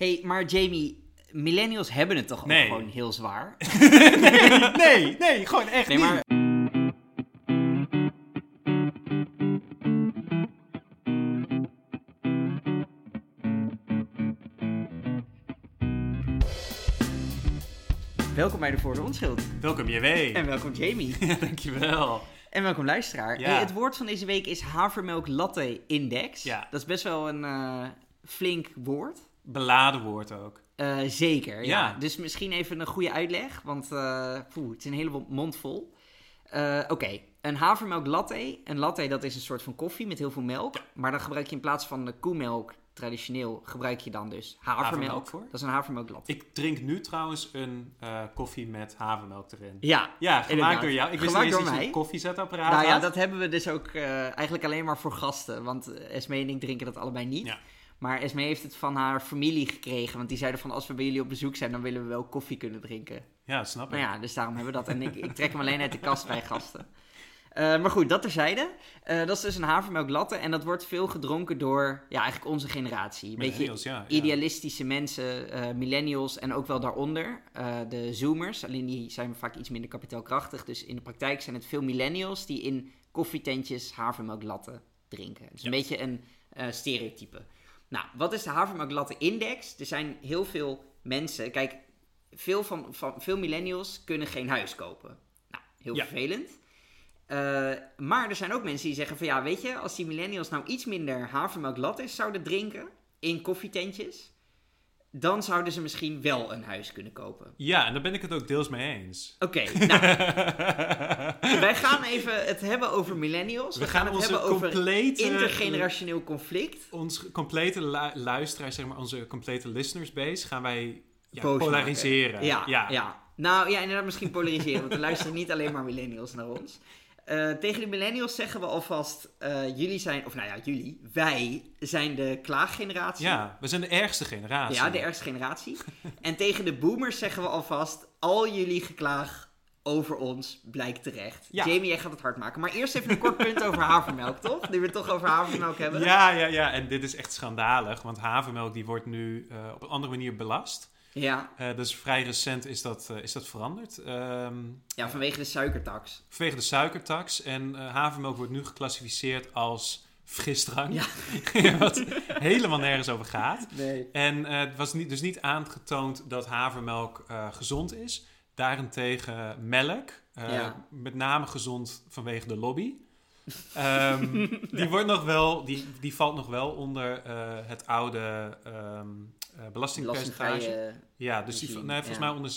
hey, maar Jamie, millennials hebben het toch ook gewoon heel zwaar? nee, nee, nee, gewoon echt Nee, niet. maar... Welkom bij de Voor de Onschuld. Welkom JW. En welkom Jamie. Ja, dankjewel. En welkom luisteraar. Ja. Hey, het woord van deze week is havermelk latte index. Ja. Dat is best wel een eh, flink woord. Beladen woord ook. Eh, zeker, ja. Ja. Dus misschien even een goede uitleg, want poeh, het is een hele mond vol. Eh, Oké, een havermelk latte. Een latte dat is een soort van koffie met heel veel melk. Maar dan gebruik je in plaats van de koemelk, traditioneel, gebruik je dan dus havermelk. Havermelk voor? Dat is een havermelk latte. Ik drink nu trouwens een koffie met havermelk erin. Ja, Ja, gemaakt inderdaad. door jou. Ik wist Gemaakt niet eens dat je een koffiezetapparaat Nou ja, dat hebben we dus ook eigenlijk alleen maar voor gasten. Want Esmee en ik drinken dat allebei niet. Ja. Maar Esmee heeft het van haar familie gekregen. Want die zeiden van als we bij jullie op bezoek zijn, dan willen we wel koffie kunnen drinken. Ja, snap ik. Nou ja, dus daarom hebben we dat. En ik, ik trek hem alleen uit de kast bij gasten. Eh, maar goed, dat terzijde. Eh dat is dus een havermelk latte. En dat wordt veel gedronken door ja, eigenlijk onze generatie. Een beetje ja. idealistische mensen, eh, millennials en ook wel daaronder. de zoomers, alleen die zijn vaak iets minder kapitaalkrachtig. Dus in de praktijk zijn het veel millennials die in koffietentjes havermelk latte drinken. Dus een Ja. beetje een stereotype. Nou, wat is de havermelk latte index? Er zijn heel veel mensen. Kijk, veel, van, van, veel millennials kunnen geen huis kopen. Nou, heel Ja. vervelend. Eh, maar er zijn ook mensen die zeggen van ja, weet je, als die millennials nou iets minder havermelk lattes zouden drinken in koffietentjes, dan zouden ze misschien wel een huis kunnen kopen. Ja, en daar ben ik het ook deels mee eens. Oké, nou, wij gaan even het hebben over millennials. We, We gaan, gaan het hebben over complete- intergenerationeel conflict. Ons complete lu- luisteraars, zeg maar, onze complete listeners base, gaan wij ja, polariseren. Ja, ja. ja. Nou ja, inderdaad misschien polariseren, want er luisteren niet alleen maar millennials naar ons. Eh, tegen de millennials zeggen we alvast, eh, jullie zijn, of nou ja, jullie, wij zijn de klaaggeneratie. Ja, we zijn de ergste generatie. Ja, de ergste generatie. en tegen de boomers zeggen we alvast, al jullie geklaag over ons blijkt terecht. Ja. Jamie, jij gaat het hard maken. Maar eerst even een kort punt over havermelk, toch? Nu we het toch over havermelk hebben. Ja, ja, ja. En dit is echt schandalig, want havermelk die wordt nu eh, op een andere manier belast. Ja, Eh, dus vrij recent is dat, eh, is dat veranderd. Ehm, ja vanwege de suikertax. vanwege de suikertax. En eh, havermelk wordt nu geclassificeerd als frisdrank. Wat helemaal nergens over gaat. Nee. En het was niet, dus niet aangetoond dat havermelk gezond is. Daarentegen melk, Ja. met name gezond vanwege de lobby. Ehm, die, wordt nog wel, die, die valt nog wel onder eh, het oude eh, belastingpercentage. Ja, dus die, nee, volgens ja. mij onder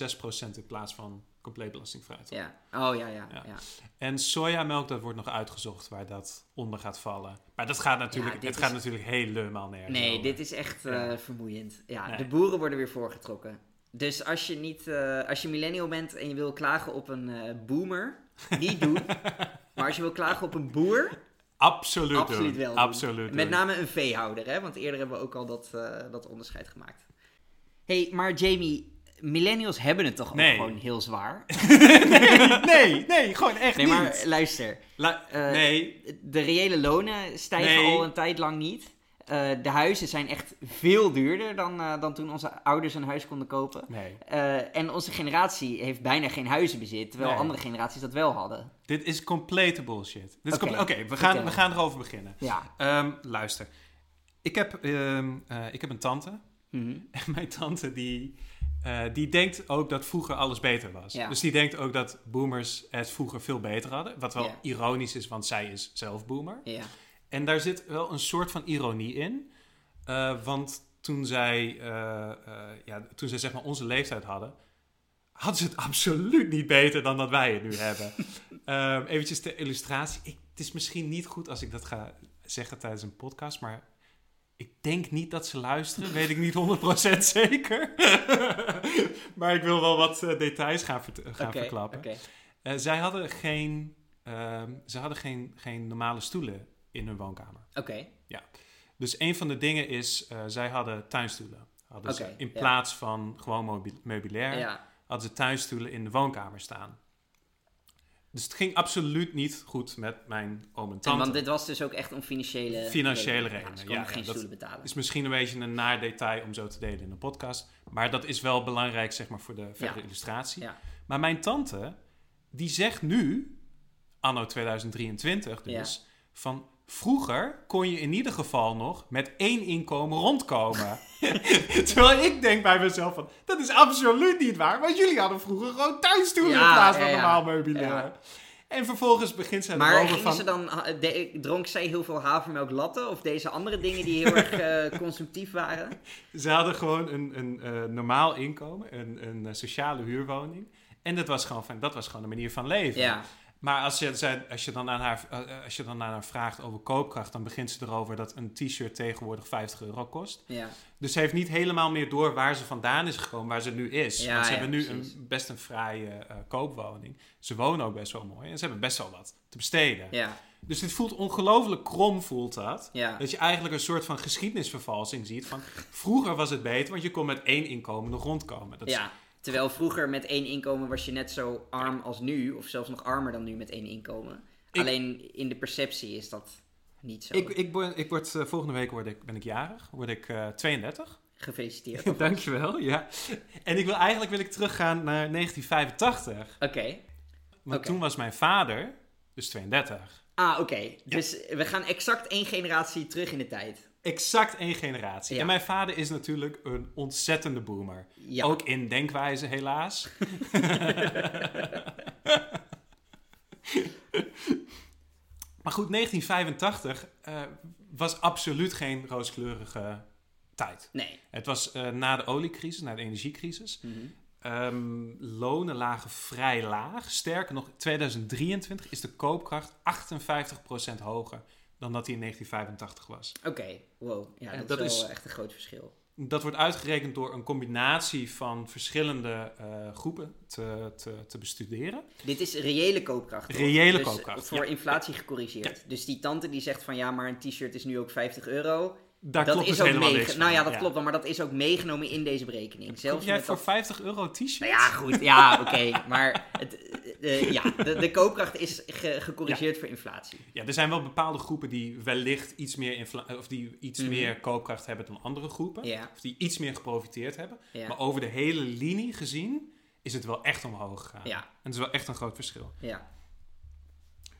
6% in plaats van compleet belastingvrij. toch? Ja. Oh ja, ja, ja. Ja. En sojamelk, dat wordt nog uitgezocht waar dat onder gaat vallen. Maar dat gaat natuurlijk, het is- gaat natuurlijk helemaal nergens Nee, over. dit is echt eh, vermoeiend. Ja, Nee. de boeren worden weer voorgetrokken. Dus als je niet, als je millennial bent en je wil klagen op een boomer, niet doen. maar als je wil klagen op een boer, Absoluut, absoluut wel. Absoluut Met name een veehouder, hè? Want eerder hebben we ook al dat, eh, dat onderscheid gemaakt. hey, maar Jamie, millennials hebben het toch ook Nee. gewoon heel zwaar? nee, nee, gewoon echt Nee, niet. maar luister. La- eh, nee, De reële lonen stijgen Nee. al een tijd lang niet. Eh, de huizen zijn echt veel duurder dan, eh, dan toen onze ouders een huis konden kopen. nee. Eh, en onze generatie heeft bijna geen huizenbezit, terwijl Nee. andere generaties dat wel hadden. Dit is complete bullshit. Oké, we, gaan, we gaan erover beginnen. Ja. Ehm, luister. Ik heb, ehm, eh, ik heb een tante. Mhm. En mijn tante die, die denkt ook dat vroeger alles beter was. Ja. Dus die denkt ook dat boomers het vroeger veel beter hadden. Wat wel ironisch is, want zij is zelf boomer. Ja. En daar zit wel een soort van ironie in. Eh, want toen zij, eh, eh, ja, toen zij zeg maar onze leeftijd hadden, hadden ze het absoluut niet beter dan dat wij het nu hebben. Ehm eventjes ter illustratie. Ik, het is misschien niet goed als ik dat ga zeggen tijdens een podcast, maar ik denk niet dat ze luisteren. Weet ik niet 100% zeker. maar ik wil wel wat details gaan, gaan verklappen. zij hadden, geen, ehm, ze hadden geen, geen normale stoelen in hun woonkamer. Oké. Dus een van de dingen is, eh, zij hadden tuinstoelen. Hadden ze, in ja. plaats van gewoon meubilair, Ja. hadden ze tuinstoelen in de woonkamer staan. Dus het ging absoluut niet goed met mijn oom en En tante. want dit was dus ook echt om financiële Financiële Ja, redenen, ze ja, geen ja, dat- stoelen betalen. is misschien een beetje een naar detail om zo te delen in een podcast. Maar dat is wel belangrijk, zeg maar, voor de verdere Ja. illustratie. Ja. Maar mijn tante, die zegt nu, anno 2023 dus, van vroeger kon je in ieder geval nog met één inkomen rondkomen. Terwijl ik denk bij mezelf van, dat is absoluut niet waar. Want jullie hadden vroeger gewoon thuisstoelen Ja, in plaats van ja, normaal meubilair. Ja. En vervolgens begint zij Maar erover van... ze dan, ha- de- dronk zij heel veel havermelk latte of deze andere dingen die heel erg eh, consumptief waren? Ze hadden gewoon een, een eh, normaal inkomen, een, een eh, sociale huurwoning. En dat was, gewoon van, dat was gewoon een manier van leven. Ja, Maar als je, als, je dan aan haar, eh, als je dan aan haar vraagt over koopkracht, dan begint ze erover dat een t-shirt tegenwoordig 50 euro kost. ja. Dus ze heeft niet helemaal meer door waar ze vandaan is gekomen, waar ze nu is. Ja, Want ze ja, hebben nu een, best een fraaie eh, koopwoning. Ze wonen ook best wel mooi en ze hebben best wel wat te besteden. Ja, Dus dit voelt ongelooflijk krom, voelt dat. ja. Dat je eigenlijk een soort van geschiedenisvervalsing ziet. Van vroeger was het beter, want je kon met één inkomen nog rondkomen. Dat is- ja. Terwijl vroeger met één inkomen was je net zo arm als nu, of zelfs nog armer dan nu met één inkomen. Ik- Alleen in de perceptie is dat niet zo. Ik, ik, word- ik word, eh, volgende week word ik, ben ik jarig, word ik eh 32. Gefeliciteerd. Dankjewel, ja. En ik wil eigenlijk wil ik teruggaan naar 1985. Oké. Want toen was mijn vader dus 32. Ah, oké. Dus we gaan exact één generatie terug in de tijd. Exact één generatie. Ja. En mijn vader is natuurlijk een ontzettende boomer. Ja. Ook in denkwijze, helaas. maar goed, 1985 eh, was absoluut geen rooskleurige tijd. Nee. Het was eh, na de oliecrisis, na de energiecrisis. Ehm, lonen lagen vrij laag. Sterker nog, in 2023 is de koopkracht 58% hoger dan dat die in 1985 was. Oké, wow. Ja, dat, dat is wel is- echt een groot verschil. Dat wordt uitgerekend door een combinatie van verschillende eh, groepen te, te, te bestuderen. Dit is reële koopkracht. Reële Dus koopkracht, Voor ja. inflatie gecorrigeerd. Dus die tante die zegt van ja, maar een t-shirt is nu ook 50 euro. Daar dat klopt is dus ook helemaal meege- niks van. Nou ja, dat klopt wel, maar dat is ook meegenomen in deze berekening. Zelfs jij voor dat... 50 euro t-shirt? Nou ja, goed. Ja, oké. maar het, eh, eh, ja, de, de koopkracht is ge- gecorrigeerd voor inflatie. Ja, er zijn wel bepaalde groepen die wellicht iets meer, infla- of die iets Mhm. meer koopkracht hebben dan andere groepen. Ja, Of die iets meer geprofiteerd hebben. ja, Maar over de hele linie gezien is het wel echt omhoog gegaan. ja, En het is wel echt een groot verschil. ja.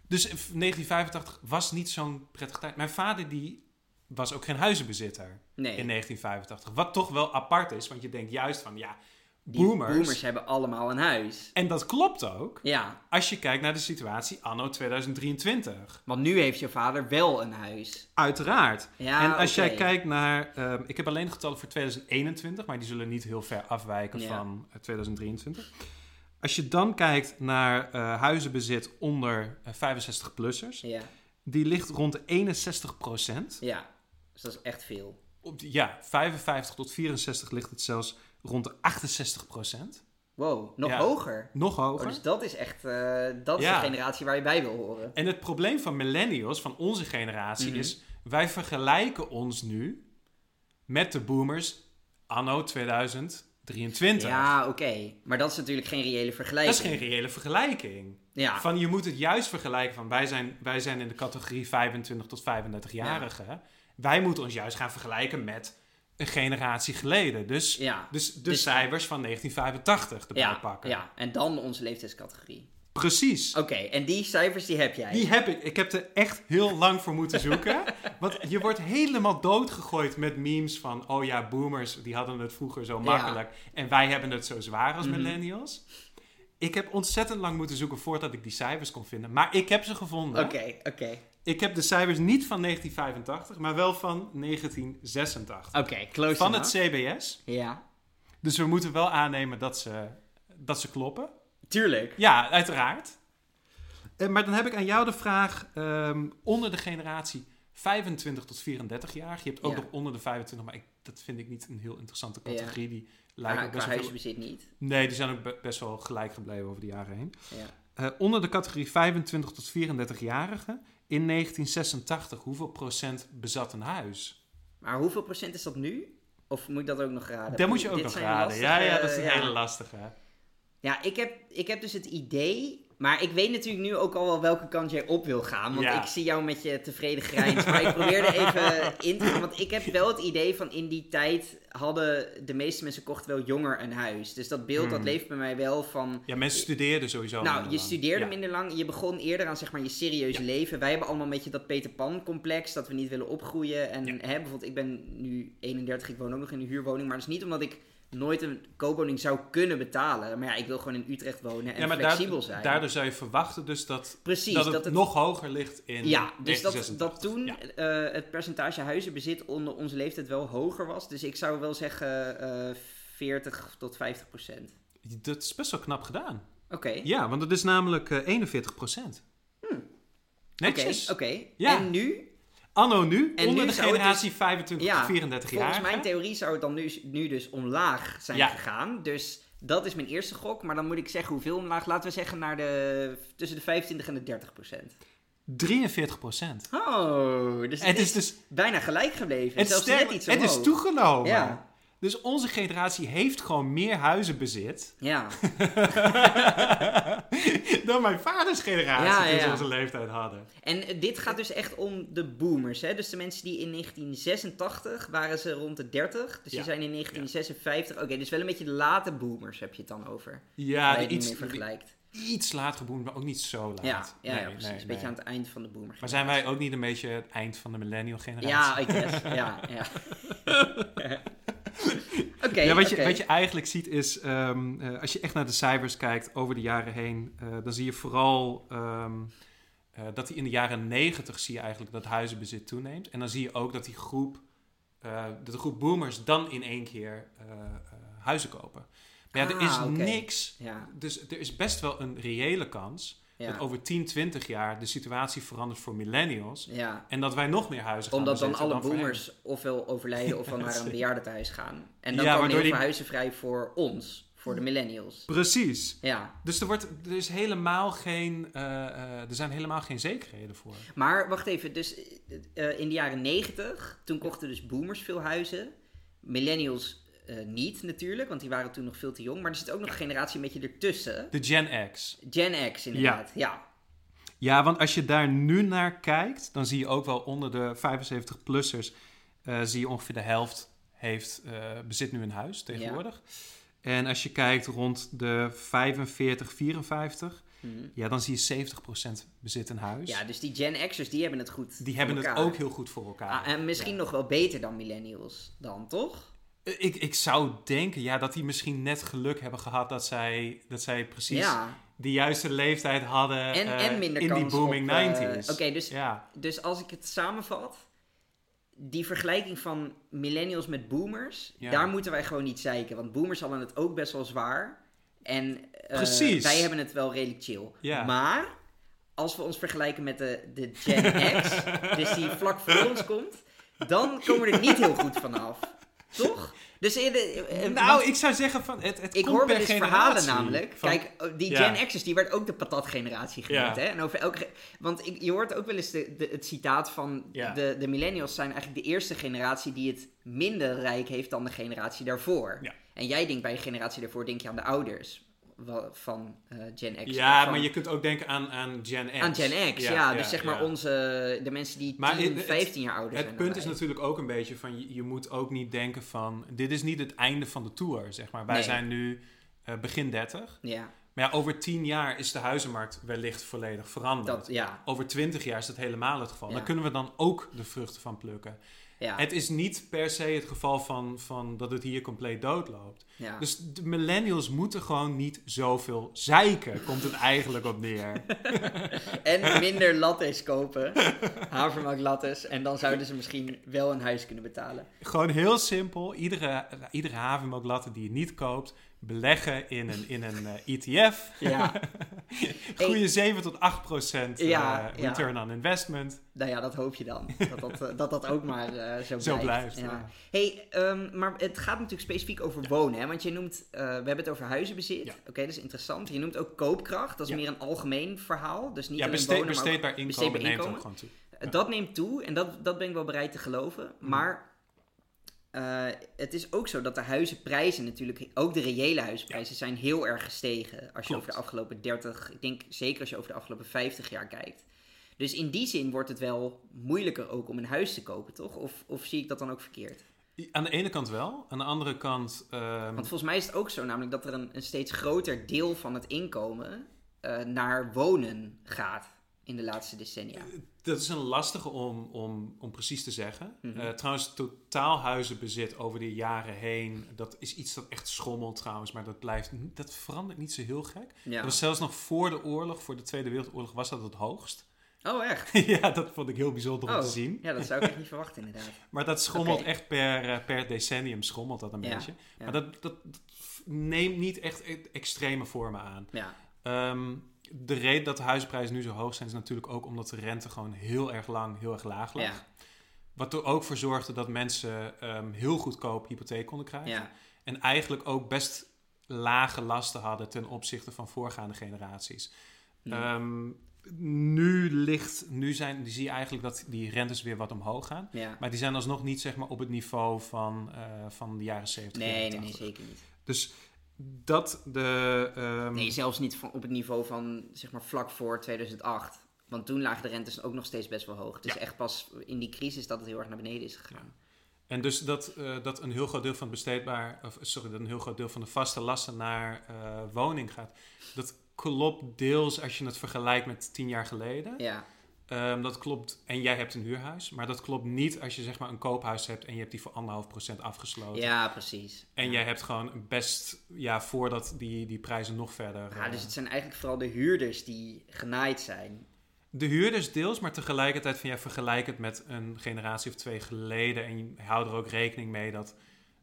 Dus 1985 was niet zo'n prettige tijd. Mijn vader die was ook geen huizenbezitter Nee, in 1985. Wat toch wel apart is, want je denkt juist van ja, die boomers. boomers hebben allemaal een huis. En dat klopt ook Ja, als je kijkt naar de situatie anno 2023. want nu heeft je vader wel een huis. Uiteraard. Ja, en als jij kijkt naar, ehm, ik heb alleen getallen voor 2021, maar die zullen niet heel ver afwijken Ja. van eh, 2023. Als je dan kijkt naar eh, huizenbezit onder 65-plussers, Ja, die ligt rond de 61 procent. ja. Dus dat is echt veel. Op die- ja, 55 tot 64 ligt het zelfs rond de 68 procent. Wow, nog Ja. hoger. Nog Oh, hoger. dus dat is echt, eh, dat is Ja. de generatie waar je bij wil horen. En het probleem van millennials, van onze generatie, Mhm. is... wij vergelijken ons nu met de boomers anno 2023. Ja, oké. Maar dat is natuurlijk geen reële Dat vergelijking. is geen reële vergelijking. Ja, Van, je moet het juist vergelijken van... wij zijn, wij zijn in de categorie 25 tot 35-jarigen. Wij moeten ons juist gaan vergelijken met een generatie geleden. Dus, ja. dus de Dus- cijfers van 1985 erbij Ja, pakken. ja, en dan onze leeftijdscategorie. Precies. Oké, en die cijfers die heb jij. Die heb ik. Ik heb er echt heel lang voor moeten zoeken. Want je wordt helemaal doodgegooid met memes van... oh ja, boomers, die hadden het vroeger zo makkelijk... en wij hebben het zo zwaar als Mhm. millennials. Ik heb ontzettend lang moeten zoeken voordat ik die cijfers kon vinden. Maar ik heb ze gevonden. Oké, oké. Ik heb de cijfers niet van 1985, maar wel van 1986. Oké, close van het. CBS. Ja, Dus we moeten wel aannemen dat ze, dat ze kloppen. tuurlijk. Ja, uiteraard. Eh, maar dan heb ik aan jou de vraag, ehm, onder de generatie 25 tot 34 jaar. Je hebt ook Ja. nog onder de 25, maar ik, dat vind ik niet een heel interessante categorie. Die Maar lijken ook qua best wel... huisbezit niet. Nee, die zijn ook be- best wel gelijk gebleven over de jaren heen. Ja. Eh, onder de categorie 25 tot 34-jarigen in 1986, hoeveel procent bezat een huis? Maar hoeveel procent is dat nu? Of moet ik dat ook nog raden? Dat moet je ook Dit nog raden. lastige, ja, ja, dat is een ja. hele lastige. Ja, ik heb, ik heb dus het idee, Maar ik weet natuurlijk nu ook al wel welke kant jij op wil gaan. Want Ja. ik zie jou met je tevreden grijns. Maar ik probeerde even in te gaan. Want ik heb wel het idee van in die tijd hadden de meeste mensen kochten wel jonger een huis. Dus dat beeld dat Hmm. leeft bij mij wel van... Ja, mensen studeerden sowieso. Nou, je lang. studeerde Ja. minder lang. Je begon eerder aan zeg maar, je serieuze leven. Wij hebben allemaal een beetje dat Peter Pan complex. Dat we niet willen opgroeien. En hè, bijvoorbeeld, ik ben nu 31. Ik woon ook nog in een huurwoning. Maar dat is niet omdat ik nooit een koopwoning zou kunnen betalen. Maar ja, ik wil gewoon in Utrecht wonen en Ja, maar flexibel daar- zijn. daardoor zou je verwachten dus dat, Precies, dat het, dat het nog hoger ligt in Ja, dus dat, 1986. dat toen Ja. eh, het percentage huizenbezit onder onze leeftijd wel hoger was. Dus ik zou wel zeggen eh 40 tot 50 procent. Dat is best wel knap gedaan. Oké, Ja, want het is namelijk eh 41 procent. oké, Netjes. oké. Ja. En nu, Anno nu, En onder nu de het generatie 25 ja, tot 34 jaar. volgens mijn theorie zou het dan nu, nu dus omlaag zijn Ja. gegaan. Dus dat is mijn eerste gok. Maar dan moet ik zeggen hoeveel omlaag. Laten we zeggen naar de, tussen de 25 en de 30 procent. 43 procent. Oh, dus het, Het is, is dus bijna gelijk gebleven. het, Zelfs net iets het is toegenomen. Ja. Dus onze generatie heeft gewoon meer huizenbezit Ja, dan mijn vaders generatie Ja, toen ja, ze ja. onze leeftijd hadden. En eh, dit gaat dus echt om de boomers. Hè? Dus de mensen die in 1986 waren ze rond de 30. Dus Ja. die zijn in 1956. Oké, dus wel een beetje de late boomers heb je het dan over. Ja, niet iets, meer vergelijkt. iets laat geboomd, maar ook niet zo laat. Ja, ja, Nee, precies. nee, een beetje aan het eind van de boomer. Maar zijn wij ook niet een beetje het eind van de millennial generatie? Ja, I guess. ja, ja. Ja, wat, je, wat je eigenlijk ziet is, ehm, eh, als je echt naar de cijfers kijkt over de jaren heen, eh, dan zie je vooral ehm, eh, dat die in de jaren negentig zie je eigenlijk dat huizenbezit toeneemt. En dan zie je ook dat die groep, dat de groep boomers dan in één keer huizen kopen. Maar ja, er Ah, is oké. niks, Ja, dus er is best wel een reële kans ja, dat over 10, 20 jaar de situatie verandert voor millennials. ja. En dat wij nog meer huizen gaan Omdat dan alle hen. boomers ofwel overlijden ofwel naar een bejaardentehuis gaan. En dan Ja, komen heel die- veel huizen vrij voor ons, voor de millennials. Precies. Ja. Dus er, wordt, er, is helemaal geen, eh, eh, er zijn helemaal geen zekerheden voor. Maar wacht even, dus eh, in de jaren 90, toen kochten dus boomers veel huizen. Millennials eh, niet natuurlijk, want die waren toen nog veel te jong. Maar er zit ook nog een generatie een beetje ertussen. De Gen X. Gen X inderdaad, ja. Ja, want als je daar nu naar kijkt, dan zie je ook wel onder de 75-plussers, eh, zie je ongeveer de helft heeft, eh, bezit nu een huis tegenwoordig. En als je kijkt rond de 45, 54, Hm. ja, dan zie je 70% bezit een huis. Ja, dus die Gen X'ers, die hebben het goed Die hebben het ook heel goed voor elkaar. Ah, en misschien nog wel beter dan millennials dan, toch? Eh, Ik, ik zou denken ja, dat die misschien net geluk hebben gehad dat zij, dat zij precies Ja, de juiste leeftijd hadden en, eh, en minder in die booming op, eh, 90s. Oké, dus, Ja, dus als ik het samenvat... Die vergelijking van millennials met boomers, Ja. daar moeten wij gewoon niet zeiken. Want boomers hadden het ook best wel zwaar. En wij hebben het wel redelijk chill. Ja. Maar als we ons vergelijken met de, de Gen X, dus die vlak voor ons komt, dan komen we er niet heel goed vanaf. Toch? Dus in de, eh, nou, want ik zou zeggen van het, het ik komt hoor wel eens verhalen namelijk. Van- Kijk, oh, die Ja. Gen X'ers, die werd ook de patatgeneratie genoemd. Ja. Hè? En over elke, want ik, je hoort ook wel eens de, de, het citaat van Ja. de, de millennials zijn eigenlijk de eerste generatie die het minder rijk heeft dan de generatie daarvoor. Ja. En jij denkt bij je generatie daarvoor, denk je aan de ouders van eh, Gen X. ja, van- maar je kunt ook denken aan, aan Gen X. Aan Gen X, ja. dus zeg maar ja. onze, de mensen die Maar 10, het- het- 15 jaar ouder zijn Het punt is natuurlijk ook een beetje van, je, je moet ook niet denken van, dit is niet het einde van de tour, zeg maar. Wij Nee. zijn nu eh, begin 30. Ja, Maar ja, over 10 jaar is de huizenmarkt wellicht volledig veranderd. dat, ja, Over 20 jaar is dat helemaal het geval. Dan kunnen we dan ook de vruchten van plukken. Ja, Het is niet per se het geval van, van dat het hier compleet doodloopt. ja. Dus de millennials moeten gewoon niet zoveel zeiken, komt het eigenlijk op neer. En minder lattes kopen. Havermelk lattes. En dan zouden ze misschien wel een huis kunnen betalen. Gewoon heel simpel. Iedere, iedere havermelklatte die je niet koopt, beleggen in een, in een eh, ETF. Ja, Goede 7 tot 8 procent eh, Ja, ja. return on investment. nou ja, dat hoop je dan. Dat dat, eh, dat, dat ook maar eh, zo blijft. Zo blijft, hey, ehm, maar het gaat natuurlijk specifiek over wonen. Hè? Want je noemt, we hebben het over huizenbezit. Oké, dat is interessant. Je noemt ook koopkracht. Dat is meer een algemeen verhaal. Dus niet Ja, besteed, wonen, maar ook- besteedbaar inkomen besteedbaar neemt inkomen. ook gewoon toe. Dat neemt toe en dat, dat ben ik wel bereid te geloven. Hmm. Maar eh, het is ook zo dat de huizenprijzen natuurlijk, ook de reële huizenprijzen, zijn heel erg gestegen. Als je over de afgelopen 30, ik denk zeker als je over de afgelopen 50 jaar kijkt. Dus in die zin wordt het wel moeilijker ook om een huis te kopen, toch? Of, of zie ik dat dan ook verkeerd? Aan de ene kant wel. Aan de andere kant... ehm, Want volgens mij is het ook zo, namelijk dat er een, een steeds groter deel van het inkomen eh, naar wonen gaat in de laatste decennia. Dat is een lastige om, om, om precies te zeggen. Mhm. Eh, trouwens, totaal huizenbezit over de jaren heen, dat is iets dat echt schommelt trouwens, maar dat blijft, dat verandert niet zo heel gek. Ja. Dat was zelfs nog voor de oorlog, voor de Tweede Wereldoorlog, was dat het hoogst. Oh, echt? ja, dat vond ik heel bijzonder om Oh, te zien. ja, dat zou ik echt niet verwachten inderdaad. Maar dat schommelt echt per, eh, per decennium, schommelt dat een Ja, beetje. ja. Maar dat, dat, dat neemt niet echt e- extreme vormen aan. Ja, Ehm, de reden dat de huizenprijzen nu zo hoog zijn, is natuurlijk ook omdat de rente gewoon heel erg lang heel erg laag lag. ja, Wat er ook voor zorgde dat mensen ehm, heel goedkoop hypotheek konden krijgen. ja. En eigenlijk ook best lage lasten hadden ten opzichte van voorgaande generaties. Hm. Ehm, nu ligt, nu zijn, zie je eigenlijk dat die rentes weer wat omhoog gaan. ja. Maar die zijn alsnog niet zeg maar, op het niveau van, eh, van de jaren 70. Nee, nee, nee, 80. zeker niet. Dus dat de. ehm, Nee, zelfs niet op het niveau van zeg maar vlak voor 2008. Want toen lagen de rentes ook nog steeds best wel hoog. Het is Ja. echt pas in die crisis dat het heel erg naar beneden is gegaan. En dus dat, eh, dat een heel groot deel van het besteedbaar, of sorry, dat een heel groot deel van de vaste lasten naar eh, woning gaat. Dat klopt deels als je het vergelijkt met tien jaar geleden. Ja, Ehm, dat klopt, en jij hebt een huurhuis, maar dat klopt niet als je zeg maar een koophuis hebt en je hebt die voor anderhalf procent afgesloten. ja precies. En ja. jij hebt gewoon best, ja, voordat die, die prijzen nog verder. Ja, eh, dus het zijn eigenlijk vooral de huurders die genaaid zijn. De huurders deels, maar tegelijkertijd van ja, vergelijk het met een generatie of twee geleden. En je houdt er ook rekening mee dat,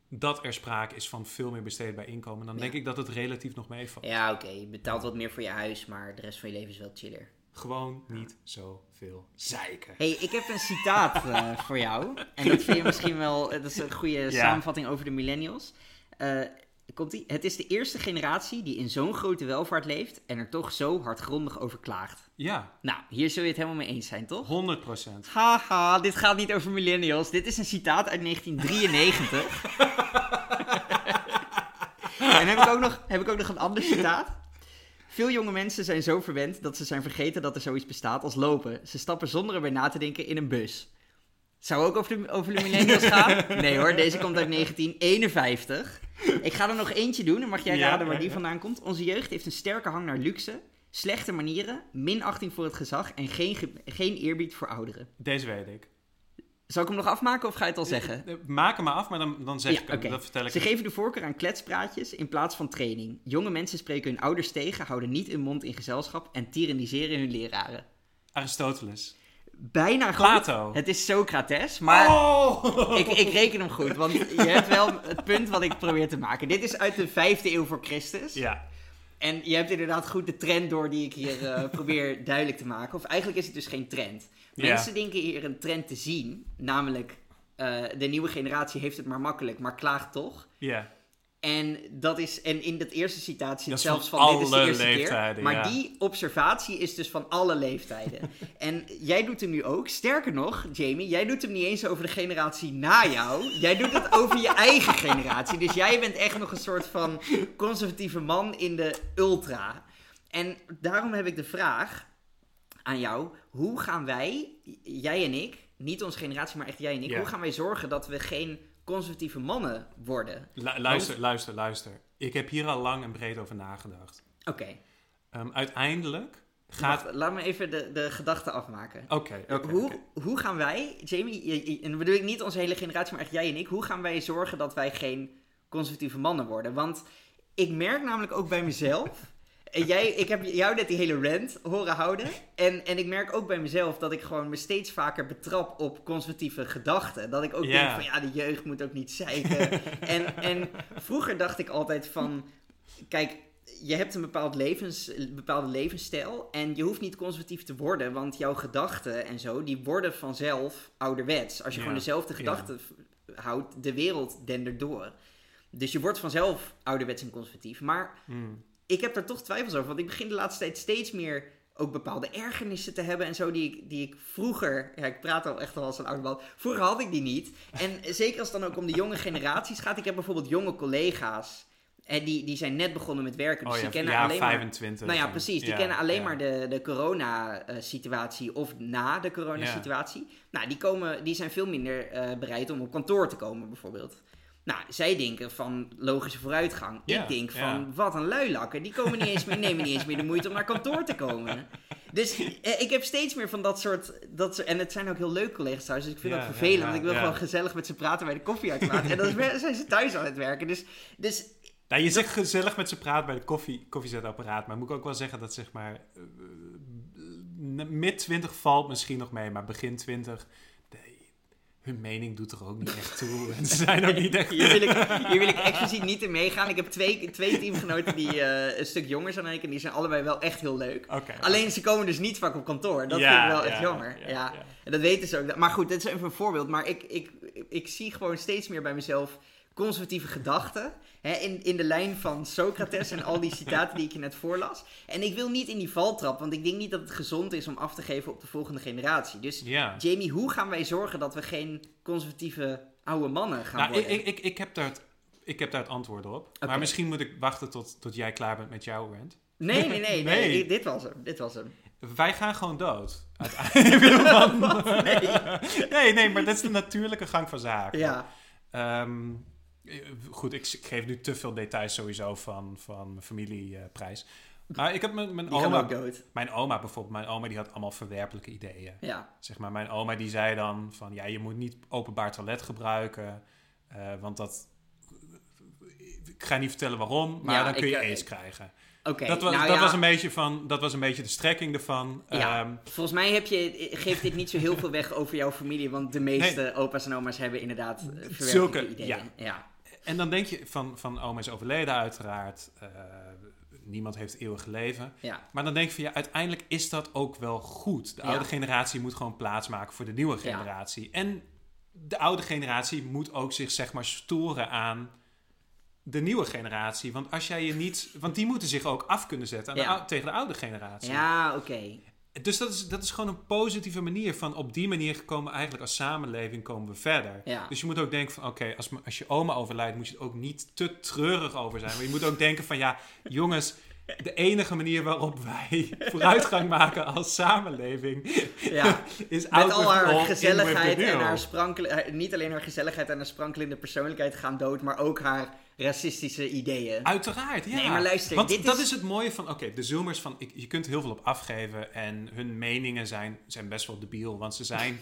dat er sprake is van veel meer besteedbaar inkomen. Dan Ja. denk ik dat het relatief nog meevalt. Ja, oké, je betaalt wat meer voor je huis, maar de rest van je leven is wel chiller. Gewoon niet zoveel zeiken. hey, ik heb een citaat eh, voor jou. En dat vind je misschien wel, dat is een goede samenvatting over de millennials. Eh komt ie? Het is de eerste generatie die in zo'n grote welvaart leeft en er toch zo hardgrondig over klaagt. Ja, Nou, hier zul je het helemaal mee eens zijn, toch? 100 procent. Haha, dit gaat niet over millennials. Dit is een citaat uit 1993. en heb ik, ook nog, heb ik ook nog een ander citaat. Veel jonge mensen zijn zo verwend dat ze zijn vergeten dat er zoiets bestaat als lopen. Ze stappen zonder erbij na te denken in een bus. Zou ook over de, over de millennials gaan? Nee hoor, deze komt uit 1951. Ik ga er nog eentje doen en mag jij Ja, raden waar ja, die vandaan komt. Onze jeugd heeft een sterke hang naar luxe, slechte manieren, minachting voor het gezag en geen, ge- geen eerbied voor ouderen. Deze weet ik. Zal ik hem nog afmaken of ga je het al zeggen? Eh, Maak hem maar af, maar dan, dan zeg Ja, ik hem. Dat vertel ik. Ze geven de voorkeur aan kletspraatjes in plaats van training. Jonge mensen spreken hun ouders tegen, houden niet hun mond in gezelschap en tyranniseren hun leraren. Aristoteles. Bijna goed. Plato. Het is Socrates, maar Oh! ik, ik reken hem goed, want je hebt wel het punt wat ik probeer te maken. Dit is uit de vijfde eeuw voor Christus. Ja, En je hebt inderdaad goed de trend door die ik hier eh, probeer duidelijk te maken. Of eigenlijk is het dus geen trend. Mensen denken hier een trend te zien, namelijk eh, de nieuwe generatie heeft het maar makkelijk, maar klaagt toch. ja. En dat is, en in dat eerste is zelfs van van, dit is de eerste keer. leeftijden, Maar ja. die observatie is dus van alle leeftijden. en jij doet hem nu ook. Sterker nog, Jamie, jij doet hem niet eens over de generatie na jou. Jij doet het over je eigen generatie. Dus jij bent echt nog een soort van conservatieve man in de ultra. En daarom heb ik de vraag aan jou. Hoe gaan wij, jij en ik, niet onze generatie, maar echt jij en ik. Ja. Hoe gaan wij zorgen dat we geen conservatieve mannen worden? Lu- luister, luister, luister. Ik heb hier al lang en breed over nagedacht. Oké, Ehm, uiteindelijk gaat... wacht, laat me even de, de gedachte afmaken. Oké, hoe, hoe gaan wij, Jamie, en bedoel ik niet onze hele generatie, maar echt jij en ik, hoe gaan wij zorgen dat wij geen conservatieve mannen worden? Want ik merk namelijk ook bij mezelf, en jij, ik heb jou net die hele rant horen houden, en, en ik merk ook bij mezelf dat ik gewoon me steeds vaker betrap op conservatieve gedachten. Dat ik ook denk van ja, de jeugd moet ook niet zeiken. en, en vroeger dacht ik altijd van, kijk, je hebt een bepaald levens, bepaalde levensstijl en je hoeft niet conservatief te worden, want jouw gedachten en zo, die worden vanzelf ouderwets. Als je Ja, gewoon dezelfde gedachten houdt, de wereld dendert door. Dus je wordt vanzelf ouderwets en conservatief. Maar Hmm. Ik heb daar toch twijfels over, want ik begin de laatste tijd steeds meer ook bepaalde ergernissen te hebben en zo, die ik, die ik vroeger, ja, ik praat al echt al als een oude bal, vroeger had ik die niet. En zeker als het dan ook om de jonge generaties gaat, ik heb bijvoorbeeld jonge collega's. En die, die zijn net begonnen met werken. Dus oh ja, die kennen ja, alleen maar 25. nou ja, precies. Die ja, kennen alleen maar de, de corona-situatie of na de corona-situatie. Nou, die, komen, die zijn veel minder eh, bereid om op kantoor te komen, bijvoorbeeld. Nou, zij denken van logische vooruitgang. Ja, ik denk van, ja. wat een luilakken. Die komen niet eens meer, nemen niet eens meer de moeite om naar kantoor te komen. Dus eh, ik heb steeds meer van dat soort, dat soort... En het zijn ook heel leuke collega's thuis, dus ik vind Ja, dat vervelend. want ik wil gewoon gezellig met ze praten bij de koffieautomaat. en dan zijn ze thuis aan het werken. Dus, dus Nou, je zegt gezellig met ze praten bij de koffie, koffiezetapparaat. Maar moet ik ook wel zeggen dat zeg maar... eh, mid 20 valt misschien nog mee, maar begin 20... hun mening doet er ook niet echt toe. En ze zijn ook niet echt... Hier wil, ik, hier wil ik expliciet niet in meegaan. Ik heb twee, twee teamgenoten die eh, een stuk jonger zijn dan ik. En die zijn allebei wel echt heel leuk. Alleen ze komen dus niet vaak op kantoor. Dat Ja, vind ik wel ja, echt jammer. Ja, ja, ja. En dat weten ze ook. Maar goed, dit is even een voorbeeld. Maar ik, ik, ik zie gewoon steeds meer bij mezelf conservatieve gedachten. Hè, in, in de lijn van Socrates en al die citaten die ik je net voorlas. En ik wil niet in die valtrap. Want ik denk niet dat het gezond is om af te geven op de volgende generatie. Dus Ja. Jamie, hoe gaan wij zorgen dat we geen conservatieve oude mannen gaan Nou, worden? ik, ik, ik, heb daar het, ik heb daar het antwoord op. Maar misschien moet ik wachten tot, tot jij klaar bent met jouw rant. Nee, nee, nee, nee. Nee. Dit was hem. Dit was hem. Wij gaan gewoon dood. Uiteindelijk. Nee. nee, nee, maar dat is de natuurlijke gang van zaken. Ja. Ehm, eh, goed, ik, geef nu te veel details sowieso van, van mijn familieprijs. maar ik heb mijn, mijn oma... Mijn oma bijvoorbeeld, mijn oma die had allemaal verwerpelijke ideeën. Ja. Zeg maar, mijn oma die zei dan van... Ja, je moet niet openbaar toilet gebruiken. eh, want dat... Ik ga niet vertellen waarom, maar Ja, dan kun je eh, aids krijgen. Oké. dat was, nou dat, ja, was een beetje van, dat was een beetje de strekking ervan. Ja. Ehm, Volgens mij heb je, geeft dit niet zo heel veel weg over jouw familie. Want de meeste opa's en oma's hebben inderdaad eh, Zulke- ideeën. ja. ja. En dan denk je van, van oma is overleden uiteraard. eh, niemand heeft eeuwig leven. Ja. Maar dan denk je van ja, uiteindelijk is dat ook wel goed. De oude generatie moet gewoon plaatsmaken voor de nieuwe Ja. generatie. En de oude generatie moet ook zich zeg maar storen aan de nieuwe generatie. Want als jij je niet... Want die moeten zich ook af kunnen zetten aan Ja. tegen de oude generatie. Ja, oké. Dus dat is, dat is gewoon een positieve manier van op die manier komen we eigenlijk als samenleving komen we verder. Ja. Dus je moet ook denken van oké, als, als je oma overlijdt moet je er ook niet te treurig over zijn. Maar je moet ook denken van ja, jongens, de enige manier waarop wij vooruitgang maken als samenleving Ja. is Met al haar gezelligheid en haar sprankele, haar- niet alleen haar gezelligheid en haar sprankelende persoonlijkheid gaan dood, maar ook haar racistische ideeën. Uiteraard, ja. Nee, maar luister, Want dit dat is- is het mooie van, oké, de Zoomers, van, ik, je kunt heel veel op afgeven en hun meningen zijn, zijn best wel debiel, want ze zijn,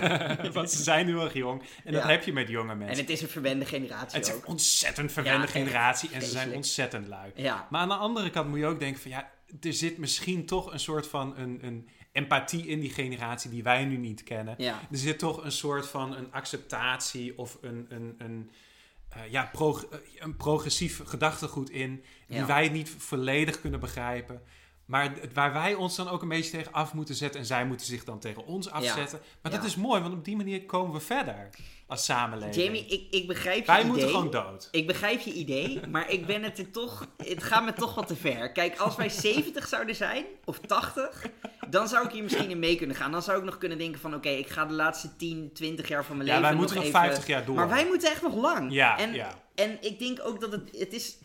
want ze zijn heel erg jong. En dat heb je met jonge En mensen. het is een verwende generatie Het is ook. een ontzettend verwende Ja, generatie en ze zijn ontzettend lui. Ja. Maar aan de andere kant moet je ook denken van ja, er zit misschien toch een soort van een, een empathie in die generatie die wij nu niet kennen. Ja. Er zit toch een soort van een acceptatie of een, een, een, eh, ja, eh, een progressief gedachtegoed in die Ja. wij niet volledig kunnen begrijpen. Maar waar wij ons dan ook een beetje tegen af moeten zetten en zij moeten zich dan tegen ons afzetten. Maar dat Ja. is mooi, want op die manier komen we verder als samenleving. Jamie, ik, ik begrijp je wij idee. moeten gewoon dood. Ik begrijp je idee, maar ik ben het er toch. Het gaat me toch wat te ver. Kijk, als wij 70 zouden zijn, of 80, dan zou ik hier misschien in mee kunnen gaan. Dan zou ik nog kunnen denken: van oké, ik ga de laatste 10, 20 jaar van mijn Ja, leven. wij moeten nog even... 50 jaar door. Maar wij moeten echt nog lang. Ja, en, ja. en ik denk ook dat het, het is.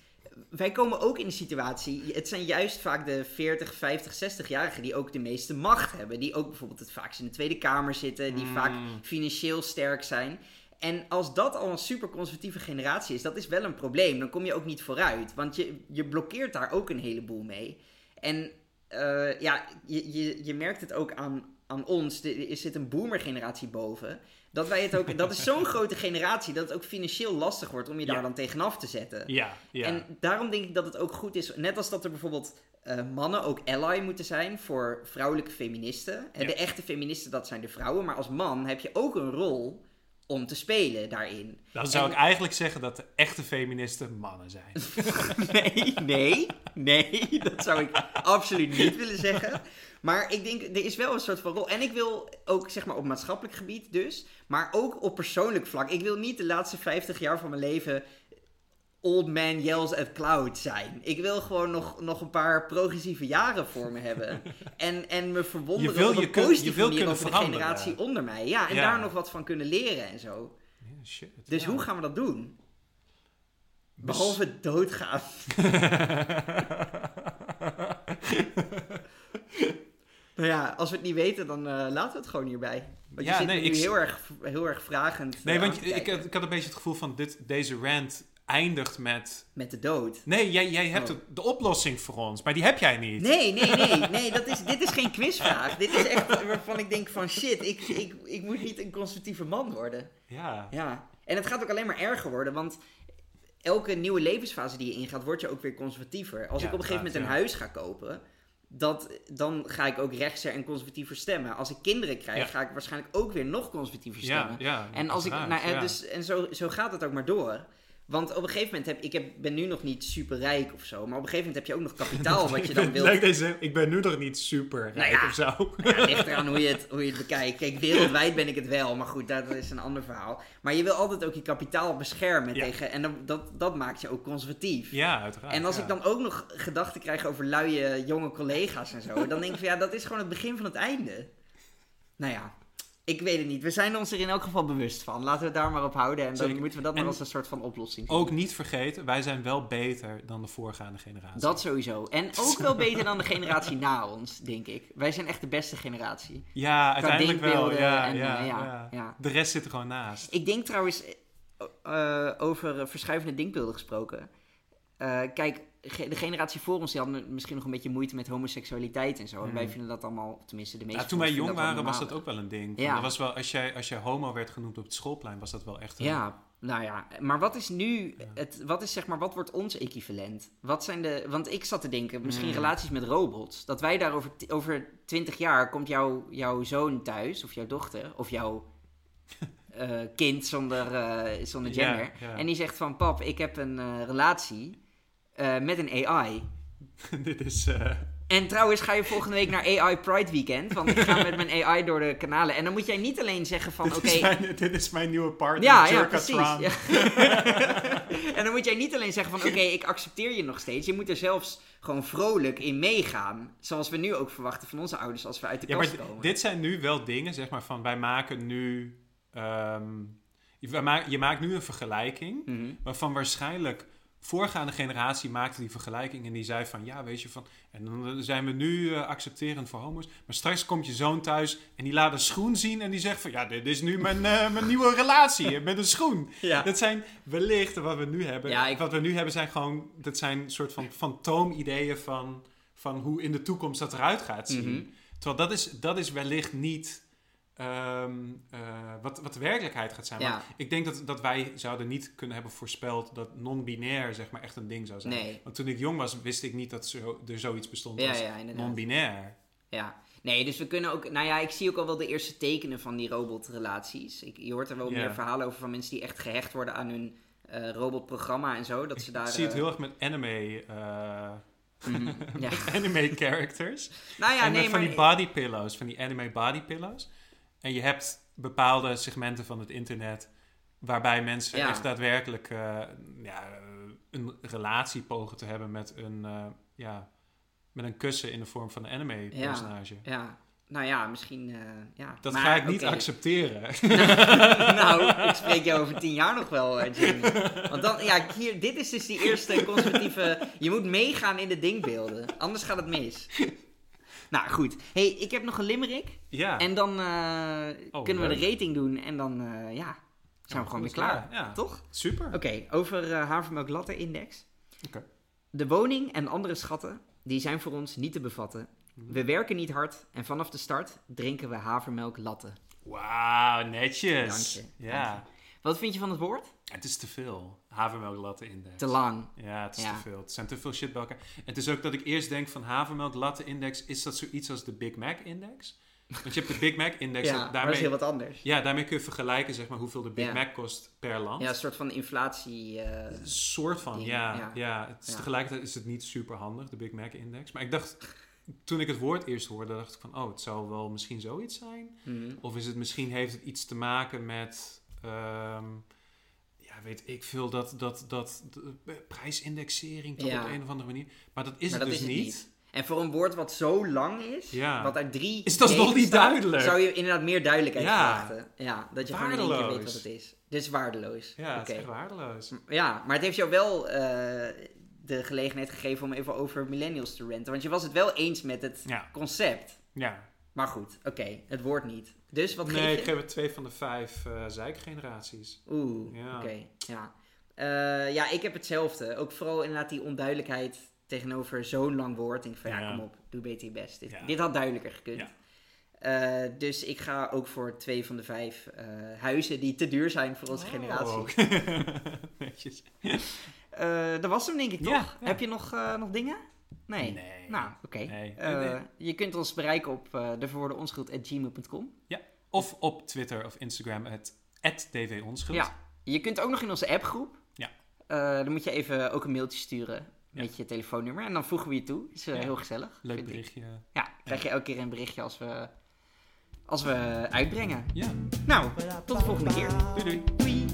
Wij komen ook in de situatie. Het zijn juist vaak de 40, 50, 60-jarigen die ook de meeste macht hebben. Die ook bijvoorbeeld het vaakst in de Tweede Kamer zitten. Die Mm. vaak financieel sterk zijn. En als dat al een super conservatieve generatie is, dat is wel een probleem. Dan kom je ook niet vooruit. Want je, je blokkeert daar ook een heleboel mee. En eh, ja, je, je, je merkt het ook aan, aan ons. Er zit een boomer-generatie boven. Dat wij het ook. Dat is zo'n grote generatie dat het ook financieel lastig wordt om je daar Ja. dan tegenaf te zetten. Ja, ja. En daarom denk ik dat het ook goed is, net als dat er bijvoorbeeld eh, mannen ook ally moeten zijn voor vrouwelijke feministen. En Ja. De echte feministen, dat zijn de vrouwen. Maar als man heb je ook een rol om te spelen daarin. Dan zou En- ik eigenlijk zeggen dat de echte feministen mannen zijn. Nee, nee, nee, dat zou ik absoluut niet willen zeggen. Maar ik denk, er is wel een soort van rol. En ik wil ook, zeg maar, op maatschappelijk gebied dus, maar ook op persoonlijk vlak. Ik wil niet de laatste 50 jaar van mijn leven old man yells at cloud zijn. Ik wil gewoon nog, nog een paar progressieve jaren voor me hebben. En, en me verwonderen Je wil op je kun- manier over de generatie onder mij. Ja, en Ja. daar nog wat van kunnen leren en zo. Shit. Dus Ja. hoe gaan we dat doen? Bes- Behalve doodgaan. nou ja, als we het niet weten, dan eh, laten we het gewoon hierbij. Want Ja, je zit nee, nu ik- heel, erg, heel erg vragend Nee, want ik, ik had een beetje het gevoel van dit, deze rant eindigt met... Met de dood. Nee, jij, jij hebt Oh. de oplossing voor ons, maar die heb jij niet. Nee, nee, nee. nee dat is, dit is geen quizvraag. dit is echt waarvan ik denk van shit, ik, ik, ik moet niet een conservatieve man worden. Ja. Ja. En het gaat ook alleen maar erger worden, want elke nieuwe levensfase die je ingaat, word je ook weer conservatiever. Als Ja, ik op een gegeven moment een huis ga kopen, dat, dan ga ik ook rechtser en conservatiever stemmen. Als ik kinderen krijg, Ja. ga ik waarschijnlijk ook weer nog conservatiever stemmen. En, als ik, nou, ja. dus, en zo, zo gaat het ook maar door. Want op een gegeven moment heb ik heb, ben nu nog niet super rijk of zo, maar op een gegeven moment heb je ook nog kapitaal wat je dan wilt. leuk deze, ik ben nu nog niet super rijk Nou ja. of zo. Ja, het ligt eraan hoe je, het, hoe je het bekijkt. Kijk, wereldwijd ben ik het wel, maar goed, dat is een ander verhaal. Maar je wil altijd ook je kapitaal beschermen Ja. tegen, en dan, dat, dat maakt je ook conservatief. Ja, uiteraard. en als ja. ik dan ook nog gedachten krijg over luie jonge collega's en zo, dan denk ik van ja, dat is gewoon het begin van het einde. Nou ja, ik weet het niet. We zijn ons er in elk geval bewust van. Laten we het daar maar op houden en dan Zeker. moeten we dat En maar als een soort van oplossing zien. Ook niet vergeten, wij zijn wel beter dan de voorgaande generatie. Dat sowieso. En ook wel beter dan de generatie na ons, denk ik. Wij zijn echt de beste generatie. Ja, uiteindelijk wel. Ja, en, ja, eh, ja, ja. ja. De rest zit er gewoon naast. Ik denk trouwens, eh, over eh, verschuivende denkbeelden gesproken. Kijk, de generatie voor ons die hadden misschien nog een beetje moeite met homoseksualiteit en zo. En Hmm. wij vinden dat allemaal, tenminste de meeste Ja, toen wij jong waren was dat ook wel een ding. Ja. Dat was wel, als, jij, als jij homo werd genoemd op het schoolplein, was dat wel echt een... Ja, nou ja. Maar wat is nu, Ja. het, wat is zeg maar, wat wordt ons equivalent? Wat zijn de, want ik zat te denken, misschien Hmm. relaties met robots. Dat wij daar over, over 20 jaar komt jouw, jouw zoon thuis, of jouw dochter, of jouw eh, kind zonder, eh, zonder gender. ja. En die zegt van, pap, ik heb een eh, relatie eh, met een AI. Dit is... eh, En trouwens ga je volgende week naar AI Pride Weekend. Want ik ga met mijn AI door de kanalen. En dan moet jij niet alleen zeggen van, dit, oké... is mijn, dit is mijn nieuwe partner, Ja, ja, precies. Ja. en dan moet jij niet alleen zeggen van, oké, ik accepteer je nog steeds. Je moet er zelfs gewoon vrolijk in meegaan. Zoals we nu ook verwachten van onze ouders als we uit de Ja, maar kast komen. dit zijn nu wel dingen, zeg maar, van wij maken nu... ehm, je maakt nu een vergelijking Mhm. waarvan waarschijnlijk voorgaande generatie maakte die vergelijking en die zei van ja, weet je van, en dan zijn we nu eh, accepterend voor homo's, maar straks komt je zoon thuis en die laat een schoen zien en die zegt van ja, dit is nu mijn, eh, mijn nieuwe relatie met een schoen. Ja. Dat zijn wellicht wat we nu hebben. Ja, ik- Wat we nu hebben zijn gewoon, dat zijn soort van fantoomideeën van, van hoe in de toekomst dat eruit gaat zien. Mhm. Terwijl dat is, dat is wellicht niet ehm, eh, wat, wat de werkelijkheid gaat zijn. Ja. Maar ik denk dat, dat wij zouden niet kunnen hebben voorspeld dat non-binair zeg maar echt een ding zou zijn. Nee. Want toen ik jong was, wist ik niet dat zo, er zoiets bestond Ja, als ja, inderdaad. non-binair. Ja, nee, dus we kunnen ook... Nou ja, ik zie ook al wel de eerste tekenen van die robotrelaties. Ik, je hoort er wel meer verhalen over van mensen die echt gehecht worden aan hun eh, robotprogramma en zo. Dat ze daar... ik zie het eh, heel erg met anime, mhm, ja. anime characters. Nou ja, en nee, met van maar... die body pillows, van die anime body pillows. En je hebt bepaalde segmenten van het internet waarbij mensen Ja. echt daadwerkelijk eh, ja, een relatie pogen te hebben met een, eh, ja, met een kussen in de vorm van een anime personage. Ja, nou ja, misschien... eh, ja. Dat Maar, ga ik niet accepteren. nou, ik spreek jou over tien jaar nog wel, Jamie. Want dan, ja, hier, dit is dus die eerste conservatieve... Je moet meegaan in de denkbeelden, anders gaat het mis. Nou, goed. hey, ik heb nog een limerick. ja, En dan eh, Oh, kunnen we de rating doen. En dan, eh, ja, zijn we gewoon weer klaar. ja. Toch? super. Oké, over eh havermelk latte index. Oké. De woning en andere schatten, die zijn voor ons niet te bevatten. We werken niet hard en vanaf de start drinken we havermelk latte. Wauw, netjes. Dank je, Ja, dank Wat vind je van het woord? het is te veel. Havermelk latte index. Te lang. Ja, het is Ja. te veel. Het zijn te veel shit bij elkaar. En het is ook dat ik eerst denk van havermelk latte index, is dat zoiets als de Big Mac index? Want je hebt de Big Mac index. Ja, dat daarmee, is heel wat anders. ja, daarmee kun je vergelijken zeg maar, hoeveel de Big Ja. Mac kost per land. Ja, een soort van inflatie. eh, Een soort van, ja. ja. ja. Het is. Tegelijkertijd is het niet super handig, de Big Mac index. Maar ik dacht, toen ik het woord eerst hoorde, dacht ik van, oh, het zou wel misschien zoiets zijn. mhm. Of is het misschien, heeft het iets te maken met, ehm, ja, weet ik veel, dat, dat, dat, de prijsindexering toch Ja. op een of andere manier. Maar dat is Maar het dat dus is het niet. En voor een woord wat zo lang is, Ja. wat uit drie Is dat nog niet staat, duidelijk? Zou je inderdaad meer duidelijkheid Ja. verwachten. Ja, dat je gewoon in één keer weet Waardeloos. wat het is. Dus waardeloos. Ja, het Oké. is echt waardeloos. Ja, maar het heeft jou wel eh, de gelegenheid gegeven om even over millennials te ranten. Want je was het wel eens met het Ja, concept. ja. Maar goed, oké, het woord niet. Dus wat nee, ik geef het twee van de vijf eh zeikgeneraties. Oeh, Ja. oké. Ja. Eh, ja, ik heb hetzelfde. Ook vooral inderdaad die onduidelijkheid tegenover zo'n lang woord. Denk ik van ja, Ja. kom op, doe beter je best. Dit, Ja. dit had duidelijker gekund. Ja. Eh, dus ik ga ook voor twee van de vijf huizen die te duur zijn voor onze generatie. Oh. Netjes. Eh, dat was hem denk ik toch? Heb je nog, nog dingen? Nee. nee. Nou, oké. Eh, je kunt ons bereiken op eh, uh, deverwoordenonschuld.gmail.com. Ja, of op Twitter of Instagram, het dvonschuld. Ja, je kunt ook nog in onze appgroep. Ja. Eh, dan moet je even ook een mailtje sturen met je telefoonnummer. En dan voegen we je toe. Is heel gezellig. Leuk berichtje. Ja, krijg je elke keer een berichtje als we, als we uitbrengen. Ja. Nou, tot de volgende keer. Doei doei. doei.